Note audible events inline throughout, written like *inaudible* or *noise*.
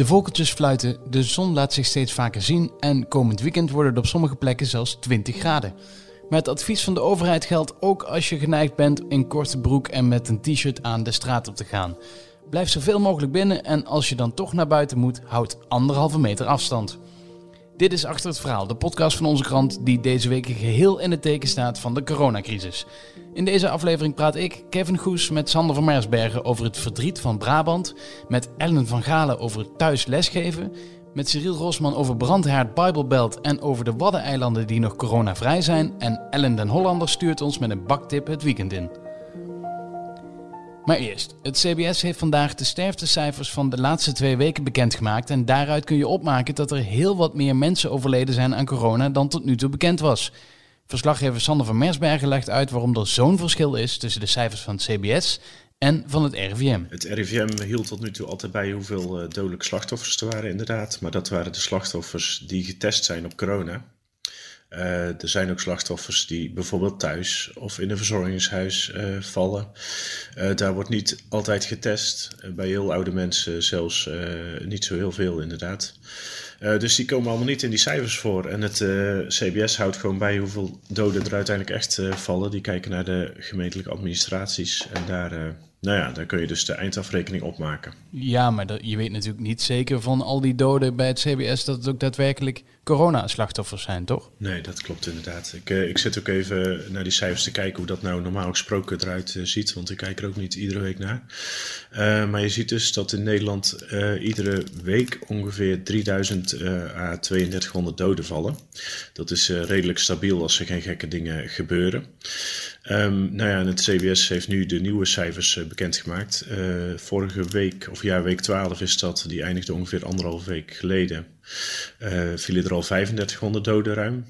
De vogeltjes fluiten, de zon laat zich steeds vaker zien en komend weekend worden het op sommige plekken zelfs 20 graden. Het advies van de overheid geldt ook als je geneigd bent in korte broek en met een t-shirt aan de straat op te gaan. Blijf zoveel mogelijk binnen en als je dan toch naar buiten moet, houd anderhalve meter afstand. Dit is Achter het Verhaal, de podcast van onze krant die deze week geheel in het teken staat van de coronacrisis. In deze aflevering praat ik, Kevin Goes, met Sander van Mersbergen over het verdriet van Brabant, met Ellen van Galen over thuis lesgeven, met Cyril Rosman over brandhaard Bijbelbelt en over de Waddeneilanden die nog coronavrij zijn en Ellen den Hollander stuurt ons met een baktip het weekend in. Maar eerst, het CBS heeft vandaag de sterftecijfers van de laatste twee weken bekendgemaakt. En daaruit kun je opmaken dat er heel wat meer mensen overleden zijn aan corona dan tot nu toe bekend was. Verslaggever Sander van Mersbergen legt uit waarom er zo'n verschil is tussen de cijfers van het CBS en van het RIVM. Het RIVM hield tot nu toe altijd bij hoeveel uh, dodelijke slachtoffers er waren, inderdaad. Maar dat waren de slachtoffers die getest zijn op corona. Uh, er zijn ook slachtoffers die bijvoorbeeld thuis of in een verzorgingshuis uh, vallen. Uh, daar wordt niet altijd getest. bij heel oude mensen zelfs niet zo heel veel, inderdaad. dus die komen allemaal niet in die cijfers voor. En het CBS houdt gewoon bij hoeveel doden er uiteindelijk echt vallen. Die kijken naar de gemeentelijke administraties en daar nou ja, dan kun je dus de eindafrekening opmaken. Ja, maar dat, je weet natuurlijk niet zeker van al die doden bij het CBS dat het ook daadwerkelijk corona-slachtoffers zijn, toch? Nee, dat klopt inderdaad. Ik, uh, ik zit ook even naar die cijfers te kijken hoe dat nou normaal gesproken eruit uh, ziet, want ik kijk er ook niet iedere week naar. Uh, maar je ziet dus dat in Nederland iedere week ongeveer 3000 à 3200 doden vallen. Dat is redelijk stabiel als er geen gekke dingen gebeuren. Um, nou ja, en het CBS heeft nu de nieuwe cijfers bekendgemaakt. Vorige week, of ja, week 12 is dat, die eindigde ongeveer anderhalf week geleden. Uh, vielen er al 3500 doden ruim.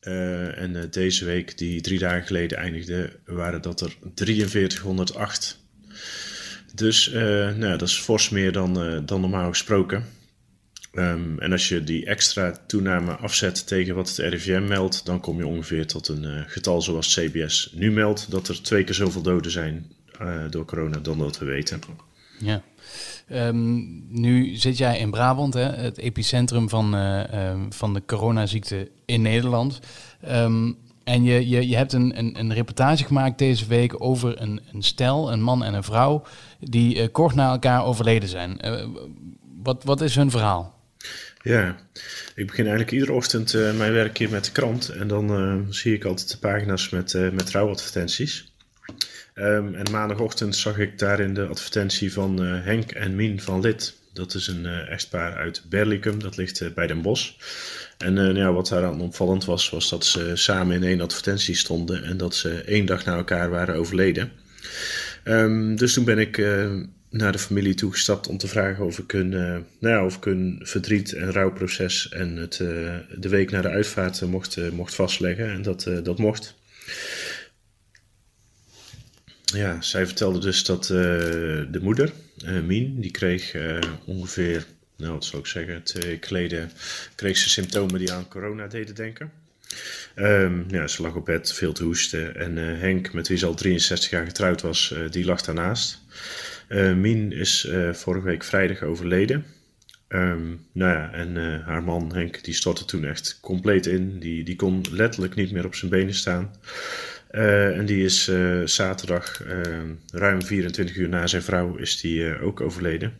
en deze week, die drie dagen geleden eindigde, waren dat er 4308. Dus nou, dat is fors meer dan, dan normaal gesproken. Um, en als je die extra toename afzet tegen wat het RIVM meldt, dan kom je ongeveer tot een getal zoals CBS nu meldt, dat er twee keer zoveel doden zijn door corona dan dat we weten. Ja. Um, nu zit jij in Brabant, hè, het epicentrum van, uh, um, van de coronaziekte in Nederland. Um, en je, je, je hebt een, een, een, reportage gemaakt deze week over een, een stel, een man en een vrouw, die kort na elkaar overleden zijn. wat, wat is hun verhaal? Ja, ik begin eigenlijk iedere ochtend mijn werk hier met de krant. En dan zie ik altijd de pagina's met, met trouwadvertenties. Um, en maandagochtend zag ik daarin de advertentie van Henk en Mien van Lid. Dat is een echtpaar uit Berlicum, dat ligt bij Den Bosch. En nou ja, wat daar aan opvallend was, was dat ze samen in één advertentie stonden en dat ze één dag na elkaar waren overleden. Um, dus toen ben ik naar de familie toegestapt om te vragen of ik hun, nou ja, of ik verdriet en rouwproces en het, de week naar de uitvaart mocht, mocht vastleggen. En dat, dat mocht. Ja, zij vertelde dus dat de moeder, Mien, die kreeg ongeveer, nou wat zou ik zeggen, twee weken geleden kreeg ze symptomen die aan corona deden denken. Um, ja, ze lag op bed, veel te hoesten. En Henk, met wie ze al 63 jaar getrouwd was, die lag daarnaast. Uh, Mien is vorige week vrijdag overleden. Um, nou ja, en haar man Henk, die stortte toen echt compleet in. Die, die kon letterlijk niet meer op zijn benen staan. En die is zaterdag, ruim 24 uur na zijn vrouw, is die ook overleden.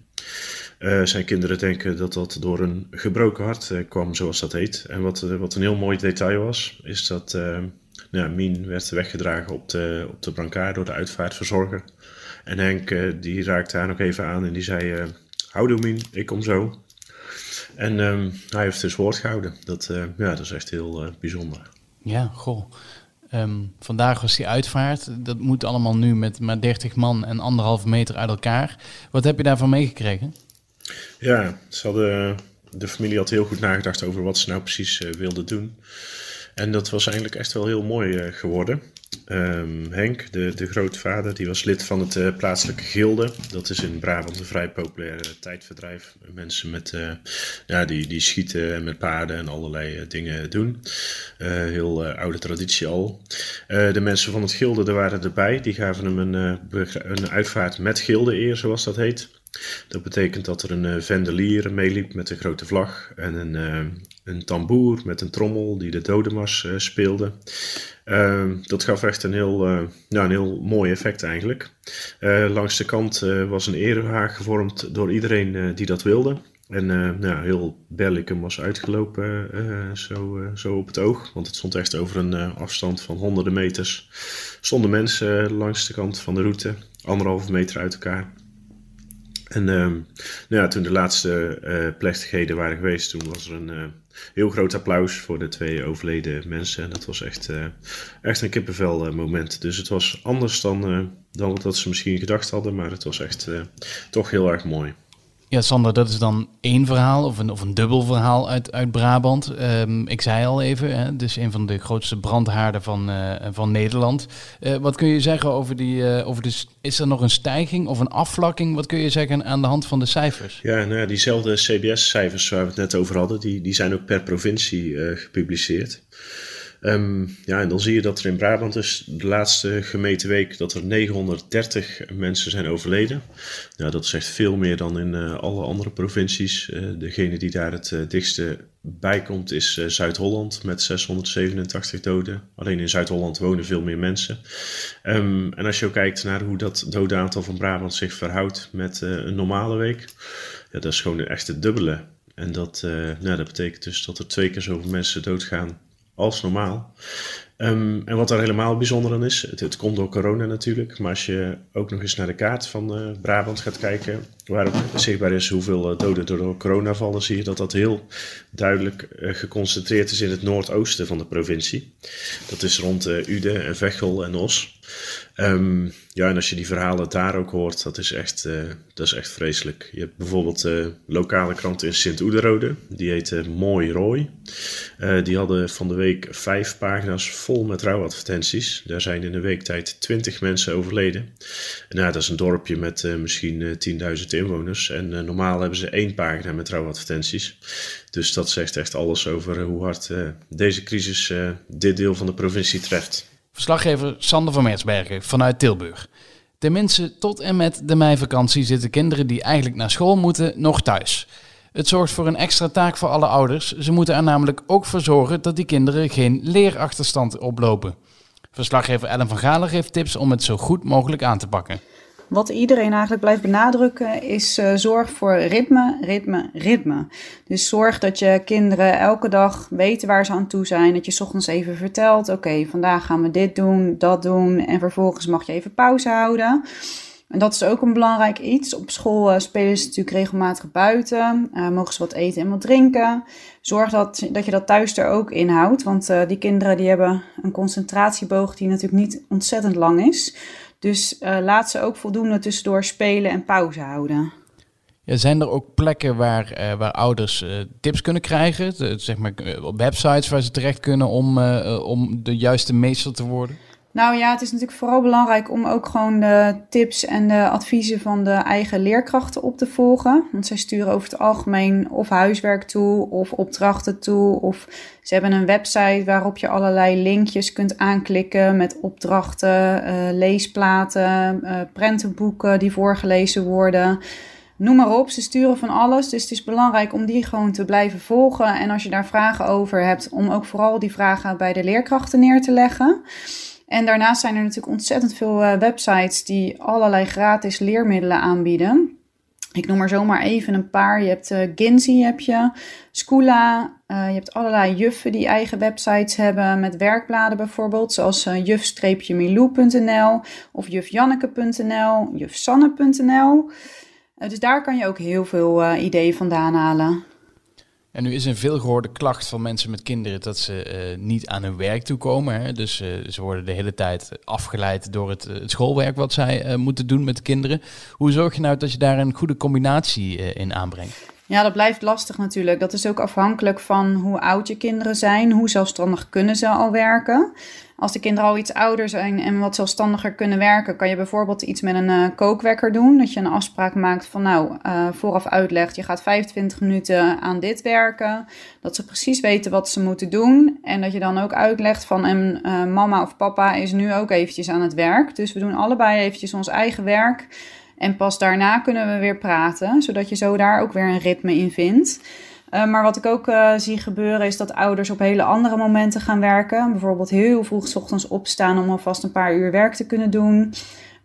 zijn kinderen denken dat dat door een gebroken hart kwam, zoals dat heet. En wat, wat een heel mooi detail was, is dat nou, Mien werd weggedragen op de, op de brancard door de uitvaartverzorger. En Henk die raakte haar nog even aan en die zei: Houdoe Mien, ik kom zo. En um, hij heeft dus woord gehouden. Dat, ja, dat is echt heel bijzonder. Ja, goh. Um, vandaag was die uitvaart. Dat moet allemaal nu met maar 30 man en anderhalve meter uit elkaar. Wat heb je daarvan meegekregen? Ja, ze hadden, de familie had heel goed nagedacht over wat ze nou precies wilden doen. En dat was eigenlijk echt wel heel mooi geworden. Um, Henk, de, de grootvader, die was lid van het uh, plaatselijke gilde. Dat is in Brabant een vrij populair tijdverdrijf. Mensen met, uh, ja, die, die schieten en met paarden en allerlei uh, dingen doen. heel oude traditie al. de mensen van het gilde, daar waren erbij. Die gaven hem een, een uitvaart met gilde eer, zoals dat heet. Dat betekent dat er een vendelier meeliep met een grote vlag en een, een tamboer met een trommel die de dodenmars speelde. dat gaf echt een heel, nou, een heel mooi effect eigenlijk. langs de kant was een erehaag gevormd door iedereen die dat wilde. En uh, nou, heel Bellicum was uitgelopen uh, zo, uh, zo op het oog. Want het stond echt over een afstand van honderden meters. Stonden mensen langs de kant van de route, anderhalve meter uit elkaar. En ehm, nou ja, toen de laatste plechtigheden waren geweest, toen was er een heel groot applaus voor de twee overleden mensen. En dat was echt, echt een kippenvel moment. Dus het was anders dan, dan wat ze misschien gedacht hadden. Maar het was echt toch heel erg mooi. Ja, Sander, dat is dan één verhaal of een, of een dubbel verhaal uit, uit Brabant. Ehm, ik zei al even, hè, dus een van de grootste brandhaarden van, uh, van Nederland. Uh, wat kun je zeggen over die, uh, over de, is er nog een stijging of een afvlakking? Wat kun je zeggen aan de hand van de cijfers? Ja, nou ja, diezelfde CBS-cijfers waar we het net over hadden, die, die zijn ook per provincie gepubliceerd. Um, ja, en dan zie je dat er in Brabant dus de laatste gemeten week dat er 930 mensen zijn overleden. Dat is echt veel meer dan in uh, alle andere provincies. Uh, degene die daar het uh, dichtste bij komt is Zuid-Holland met 687 doden. Alleen in Zuid-Holland wonen veel meer mensen. Um, en als je kijkt naar hoe dat dodenaantal van Brabant zich verhoudt met een normale week, ja, dat is gewoon echt het dubbele. En dat, nou, dat betekent dus dat er twee keer zoveel mensen doodgaan als normaal. Um, en wat daar helemaal bijzonder aan is, het, komt door corona natuurlijk, maar als je ook nog eens naar de kaart van uh, Brabant gaat kijken, waar zichtbaar is hoeveel uh, doden door corona vallen, zie je dat dat heel duidelijk uh, geconcentreerd is in het noordoosten van de provincie. Dat is rond Uden en Veghel en Os. Um, ja, en als je die verhalen daar ook hoort, dat is echt, dat is echt vreselijk. Je hebt bijvoorbeeld lokale kranten in Sint-Oederode, die heette Mooi Rooi. Die hadden van de week vijf pagina's vol met rouwadvertenties. Daar zijn in een week tijd twintig mensen overleden. En nou, dat is een dorpje met misschien 10.000 inwoners. En normaal hebben ze één pagina met rouwadvertenties. Dus dat zegt echt alles over hoe hard deze crisis dit deel van de provincie treft. Verslaggever Sander van Meersbergen vanuit Tilburg. Tenminste, tot en met de meivakantie zitten kinderen die eigenlijk naar school moeten nog thuis. Het zorgt voor een extra taak voor alle ouders. Ze moeten er namelijk ook voor zorgen dat die kinderen geen leerachterstand oplopen. Verslaggever Ellen van Galen geeft tips om het zo goed mogelijk aan te pakken. Wat iedereen eigenlijk blijft benadrukken is uh, zorg voor ritme, ritme, ritme. Dus zorg dat je kinderen elke dag weten waar ze aan toe zijn. Dat je ochtends even vertelt, oké, vandaag gaan we dit doen, dat doen. En vervolgens mag je even pauze houden. En dat is ook een belangrijk iets. Op school uh, spelen ze natuurlijk regelmatig buiten. Uh, mogen ze wat eten en wat drinken. Zorg dat, dat je dat thuis er ook inhoudt. Want die kinderen die hebben een concentratieboog die natuurlijk niet ontzettend lang is. Dus laat ze ook voldoende tussendoor spelen en pauze houden. Ja, zijn er ook plekken waar, waar ouders tips kunnen krijgen? Zeg maar websites waar ze terecht kunnen om, om de juiste meester te worden? Nou ja, het is natuurlijk vooral belangrijk om ook gewoon de tips en de adviezen van de eigen leerkrachten op te volgen. Want zij sturen over het algemeen of huiswerk toe of opdrachten toe. Of ze hebben een website waarop je allerlei linkjes kunt aanklikken met opdrachten, uh, leesplaten, uh, prentenboeken die voorgelezen worden. Noem maar op, ze sturen van alles. Dus het is belangrijk om die gewoon te blijven volgen. En als je daar vragen over hebt, om ook vooral die vragen bij de leerkrachten neer te leggen. En daarnaast zijn er natuurlijk ontzettend veel uh, websites die allerlei gratis leermiddelen aanbieden. Ik noem er zomaar even een paar. Je hebt uh, Ginzy, heb je. Uh, je hebt allerlei juffen die eigen websites hebben met werkbladen bijvoorbeeld. Zoals uh, juf-milou.nl of jufjanneke.nl, jufsanne.nl. dus daar kan je ook heel veel ideeën vandaan halen. En nu is een veelgehoorde klacht van mensen met kinderen dat ze uh, niet aan hun werk toekomen. Hè? Dus uh, ze worden de hele tijd afgeleid door het, het schoolwerk wat zij moeten doen met de kinderen. Hoe zorg je nou dat je daar een goede combinatie in aanbrengt? Ja, dat blijft lastig natuurlijk. Dat is ook afhankelijk van hoe oud je kinderen zijn, hoe zelfstandig kunnen ze al werken. Als de kinderen al iets ouder zijn en wat zelfstandiger kunnen werken, kan je bijvoorbeeld iets met een uh, kookwekker doen. Dat je een afspraak maakt van nou, uh, vooraf uitlegt, je gaat 25 minuten aan dit werken. Dat ze precies weten wat ze moeten doen. En dat je dan ook uitlegt van en uh, mama of papa is nu ook eventjes aan het werk. Dus we doen allebei eventjes ons eigen werk. En pas daarna kunnen we weer praten, zodat je zo daar ook weer een ritme in vindt. Uh, maar wat ik ook uh, zie gebeuren is dat ouders op hele andere momenten gaan werken. Bijvoorbeeld heel vroeg s ochtends opstaan om alvast een paar uur werk te kunnen doen.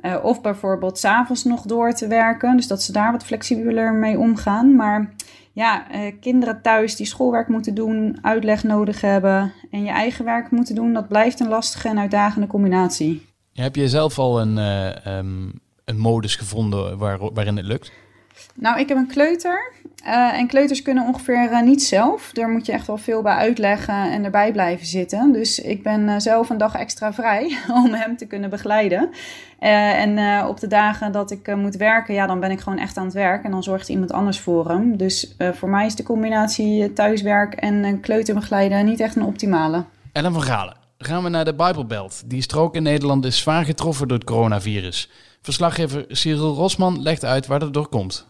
Uh, of bijvoorbeeld s'avonds nog door te werken. Dus dat ze daar wat flexibeler mee omgaan. Maar ja, kinderen thuis die schoolwerk moeten doen, uitleg nodig hebben en je eigen werk moeten doen, dat blijft een lastige en uitdagende combinatie. Heb je zelf al een, um, een modus gevonden waar, waarin het lukt? Nou, ik heb een kleuter. Uh, en kleuters kunnen ongeveer uh, niet zelf. Daar moet je echt wel veel bij uitleggen en erbij blijven zitten. Dus ik ben uh, zelf een dag extra vrij *laughs* om hem te kunnen begeleiden. en op de dagen dat ik moet werken, ja, dan ben ik gewoon echt aan het werk. En dan zorgt iemand anders voor hem. Dus voor mij is de combinatie thuiswerk en kleuterbegeleiden niet echt een optimale. Ellen van Galen, gaan we naar de Bijbelbelt. Die strook in Nederland is zwaar getroffen door het coronavirus. Verslaggever Cyril Rosman legt uit waar dat door komt.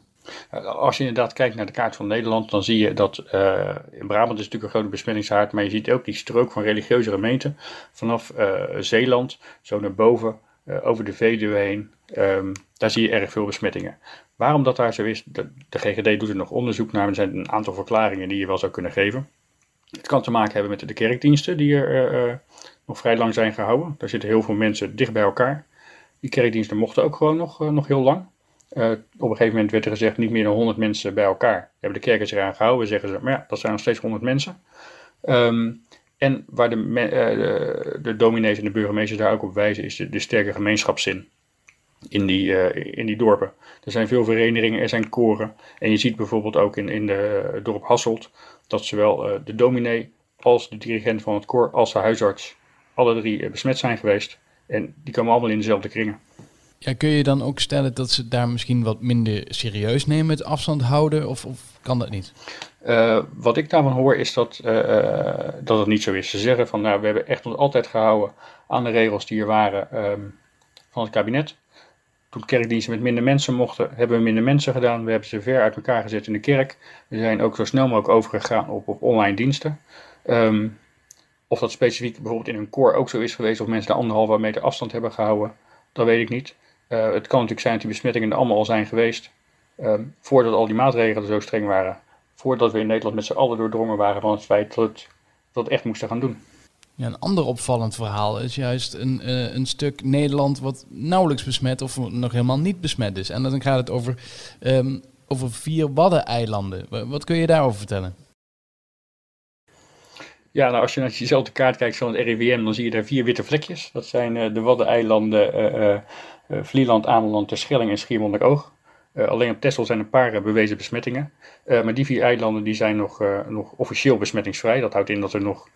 Als je inderdaad kijkt naar de kaart van Nederland, dan zie je dat uh, in Brabant is natuurlijk een grote besmettingshaard, maar je ziet ook die strook van religieuze gemeenten vanaf uh, Zeeland, zo naar boven, uh, over de Veluwe heen. Um, daar zie je erg veel besmettingen. Waarom dat daar zo is, de, de, GGD doet er nog onderzoek naar. Er zijn een aantal verklaringen die je wel zou kunnen geven. Het kan te maken hebben met de kerkdiensten die er nog vrij lang zijn gehouden. Daar zitten heel veel mensen dicht bij elkaar. Die kerkdiensten mochten ook gewoon nog, nog heel lang. Uh, op een gegeven moment werd er gezegd niet meer dan 100 mensen bij elkaar. Hebben de kerken zich eraan gehouden, zeggen ze, maar ja, dat zijn nog steeds 100 mensen. Um, en waar de, uh, de, de, dominees en de burgemeesters daar ook op wijzen, is de, sterke gemeenschapszin in die, in die dorpen. Er zijn veel verenigingen, er zijn koren. En je ziet bijvoorbeeld ook in, in de dorp Hasselt dat zowel de dominee als de dirigent van het koor als de huisarts alle drie besmet zijn geweest. En die komen allemaal in dezelfde kringen. Ja, kun je dan ook stellen dat ze daar misschien wat minder serieus nemen, het afstand houden, of, of kan dat niet? Uh, wat ik daarvan hoor is dat, uh, dat het niet zo is. Ze zeggen van nou, we hebben echt ons altijd gehouden aan de regels die er waren um, van het kabinet. Toen kerkdiensten met minder mensen mochten, hebben we minder mensen gedaan. We hebben ze ver uit elkaar gezet in de kerk. We zijn ook zo snel mogelijk overgegaan op, op online diensten. Um, of dat specifiek bijvoorbeeld in een koor ook zo is geweest, of mensen de anderhalve meter afstand hebben gehouden, dat weet ik niet. Uh, het kan natuurlijk zijn dat die besmettingen er allemaal al zijn geweest. Uh, voordat al die maatregelen zo streng waren. Voordat we in Nederland met z'n allen doordrongen waren van het feit dat, het, dat echt moesten gaan doen. Ja, een ander opvallend verhaal is juist een, uh, een stuk Nederland wat nauwelijks besmet of nog helemaal niet besmet is. En dan gaat het over, um, over vier Waddeneilanden. Wat kun je daarover vertellen? Ja, nou als je naar diezelfde kaart kijkt van het RIVM, dan zie je daar vier witte vlekjes. Dat zijn uh, de Waddeneilanden, uh, uh, Vlieland, Ameland, Terschelling en Schiermonnikoog. Alleen op Texel zijn een paar bewezen besmettingen. Maar die vier eilanden die zijn nog, nog officieel besmettingsvrij. Dat houdt in dat er nog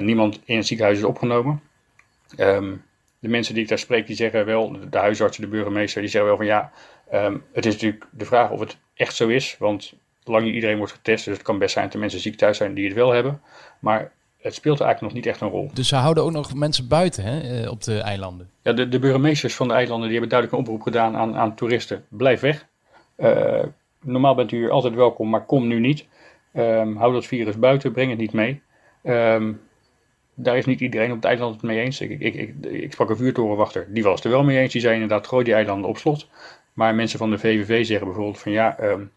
niemand in het ziekenhuis is opgenomen. Um, de mensen die ik daar spreek, die zeggen wel, de huisartsen, de burgemeester, die zeggen wel van ja, um, het is natuurlijk de vraag of het echt zo is. Want lang niet iedereen wordt getest, dus het kan best zijn dat er mensen ziek thuis zijn die het wel hebben. Maar het speelt eigenlijk nog niet echt een rol. Dus ze houden ook nog mensen buiten hè, eh, op de eilanden? Ja, de, de burgemeesters van de eilanden die hebben duidelijk een oproep gedaan aan, aan toeristen. Blijf weg. Uh, normaal bent u hier altijd welkom, maar kom nu niet. Um, hou dat virus buiten, breng het niet mee. Um, daar is niet iedereen op het eiland het mee eens. Ik, ik, ik, ik sprak een vuurtorenwachter, die was er wel mee eens. Die zei inderdaad, gooi die eilanden op slot. Maar mensen van de VVV zeggen bijvoorbeeld van ja, um,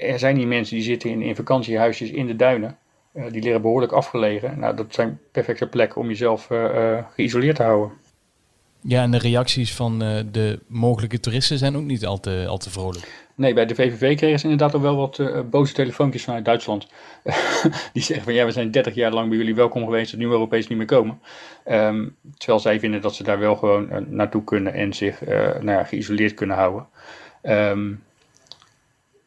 er zijn die mensen die zitten in, in vakantiehuisjes in de duinen. Uh, die liggen behoorlijk afgelegen. Nou, dat zijn perfecte plekken om jezelf uh, uh, geïsoleerd te houden. Ja, en de reacties van de mogelijke toeristen zijn ook niet al te, al te vrolijk. Nee, bij de VVV kregen ze inderdaad ook wel wat boze telefoontjes vanuit Duitsland. *laughs* die zeggen van ja, we zijn 30 jaar lang bij jullie welkom geweest, dat nu Europees niet meer komen. Um, terwijl zij vinden dat ze daar wel gewoon naartoe kunnen en zich nou ja, geïsoleerd kunnen houden. Um,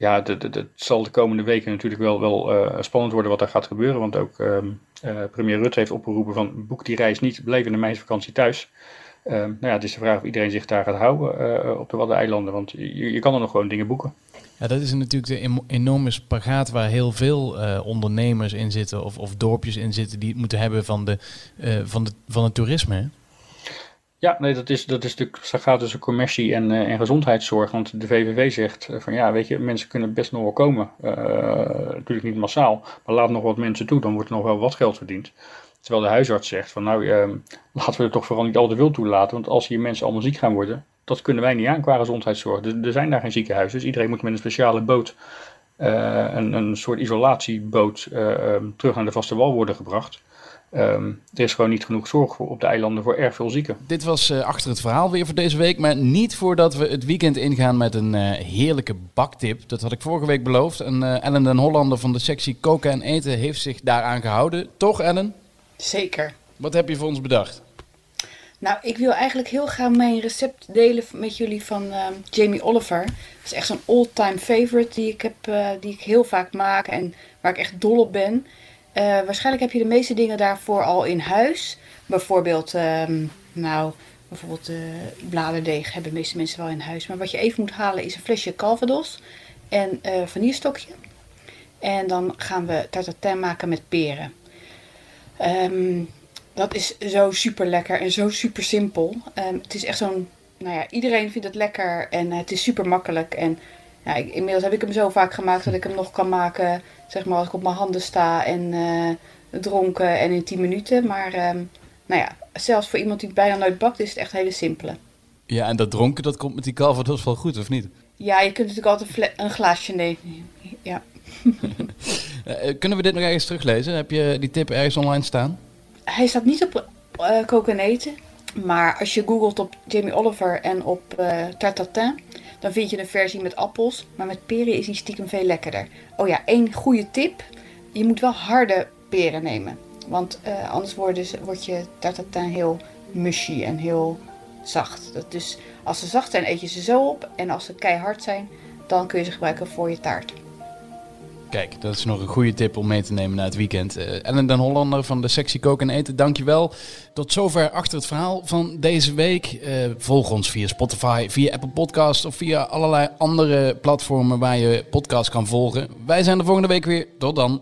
ja, het zal de komende weken natuurlijk wel, wel uh, spannend worden wat er gaat gebeuren. Want ook um, uh, premier Rutte heeft opgeroepen van boek die reis niet, blijf in de meivakantie thuis. Um, nou ja, het is de vraag of iedereen zich daar gaat houden uh, op de Waddeneilanden, want je, je, kan er nog gewoon dingen boeken. Ja, dat is natuurlijk de enorme spagaat waar heel veel ondernemers in zitten of, of dorpjes in zitten die het moeten hebben van, de, van, de, van het toerisme. Ja, nee, dat is, dat is natuurlijk gaat tussen commercie en, uh, en gezondheidszorg. Want de VVV zegt uh, van ja, weet je, mensen kunnen best nog wel komen. Uh, natuurlijk niet massaal, maar laat nog wat mensen toe, dan wordt er nog wel wat geld verdiend. Terwijl de huisarts zegt van nou, ehm, laten we het toch vooral niet al te veel toelaten. Want als hier mensen allemaal ziek gaan worden, dat kunnen wij niet aan qua gezondheidszorg. Er, er zijn daar geen ziekenhuizen, dus iedereen moet met een speciale boot, een, een soort isolatieboot, um, terug naar de vaste wal worden gebracht. Um, er is gewoon niet genoeg zorg voor op de eilanden voor erg veel zieken. Dit was uh, achter het verhaal weer voor deze week. Maar niet voordat we het weekend ingaan met een uh, heerlijke baktip. Dat had ik vorige week beloofd. En uh, Ellen den Hollander van de sectie Koken en Eten heeft zich daaraan gehouden. Toch, Ellen? Zeker. Wat heb je voor ons bedacht? Nou, ik wil eigenlijk heel graag mijn recept delen met jullie van uh, Jamie Oliver. Dat is echt zo'n all-time favorite die ik, heb, uh, die ik heel vaak maak en waar ik echt dol op ben. Uh, waarschijnlijk heb je de meeste dingen daarvoor al in huis. Bijvoorbeeld, um, nou, bijvoorbeeld bladerdeeg hebben de meeste mensen wel in huis. Maar wat je even moet halen is een flesje Calvados en vanillestokje. En dan gaan we tartatin maken met peren. Um, dat is zo super lekker en zo super simpel. Um, het is echt zo'n, nou ja, iedereen vindt het lekker en uh, het is super makkelijk. En ja, ik, inmiddels heb ik hem zo vaak gemaakt dat ik hem nog kan maken, zeg maar als ik op mijn handen sta en uh, dronken en in 10 minuten. Maar um, nou ja, zelfs voor iemand die bijna nooit bakt is het echt een hele simpele. Ja, en dat dronken, dat komt met die calvados wel goed, of niet? Ja, je kunt natuurlijk altijd een glaasje nemen. Ja. uh, *laughs* kunnen we dit nog ergens teruglezen? Heb je die tip ergens online staan? Hij staat niet op uh, koken en eten. Maar als je googelt op Jamie Oliver en op uh, tartatin, dan vind je een versie met appels. Maar met peren is die stiekem veel lekkerder. Oh ja, één goede tip. Je moet wel harde peren nemen. Want uh, anders wordt, dus, wordt je tartatin heel mushy en heel zacht. Dat dus als ze zacht zijn, eet je ze zo op. En als ze keihard zijn, dan kun je ze gebruiken voor je taart. Kijk, dat is nog een goede tip om mee te nemen naar het weekend. Uh, Ellen den Hollander van de sectie Koken en Eten, dankjewel. Tot zover achter het verhaal van deze week. Uh, volg ons via Spotify, via Apple Podcasts of via allerlei andere platformen waar je podcast kan volgen. Wij zijn de volgende week weer. Tot dan.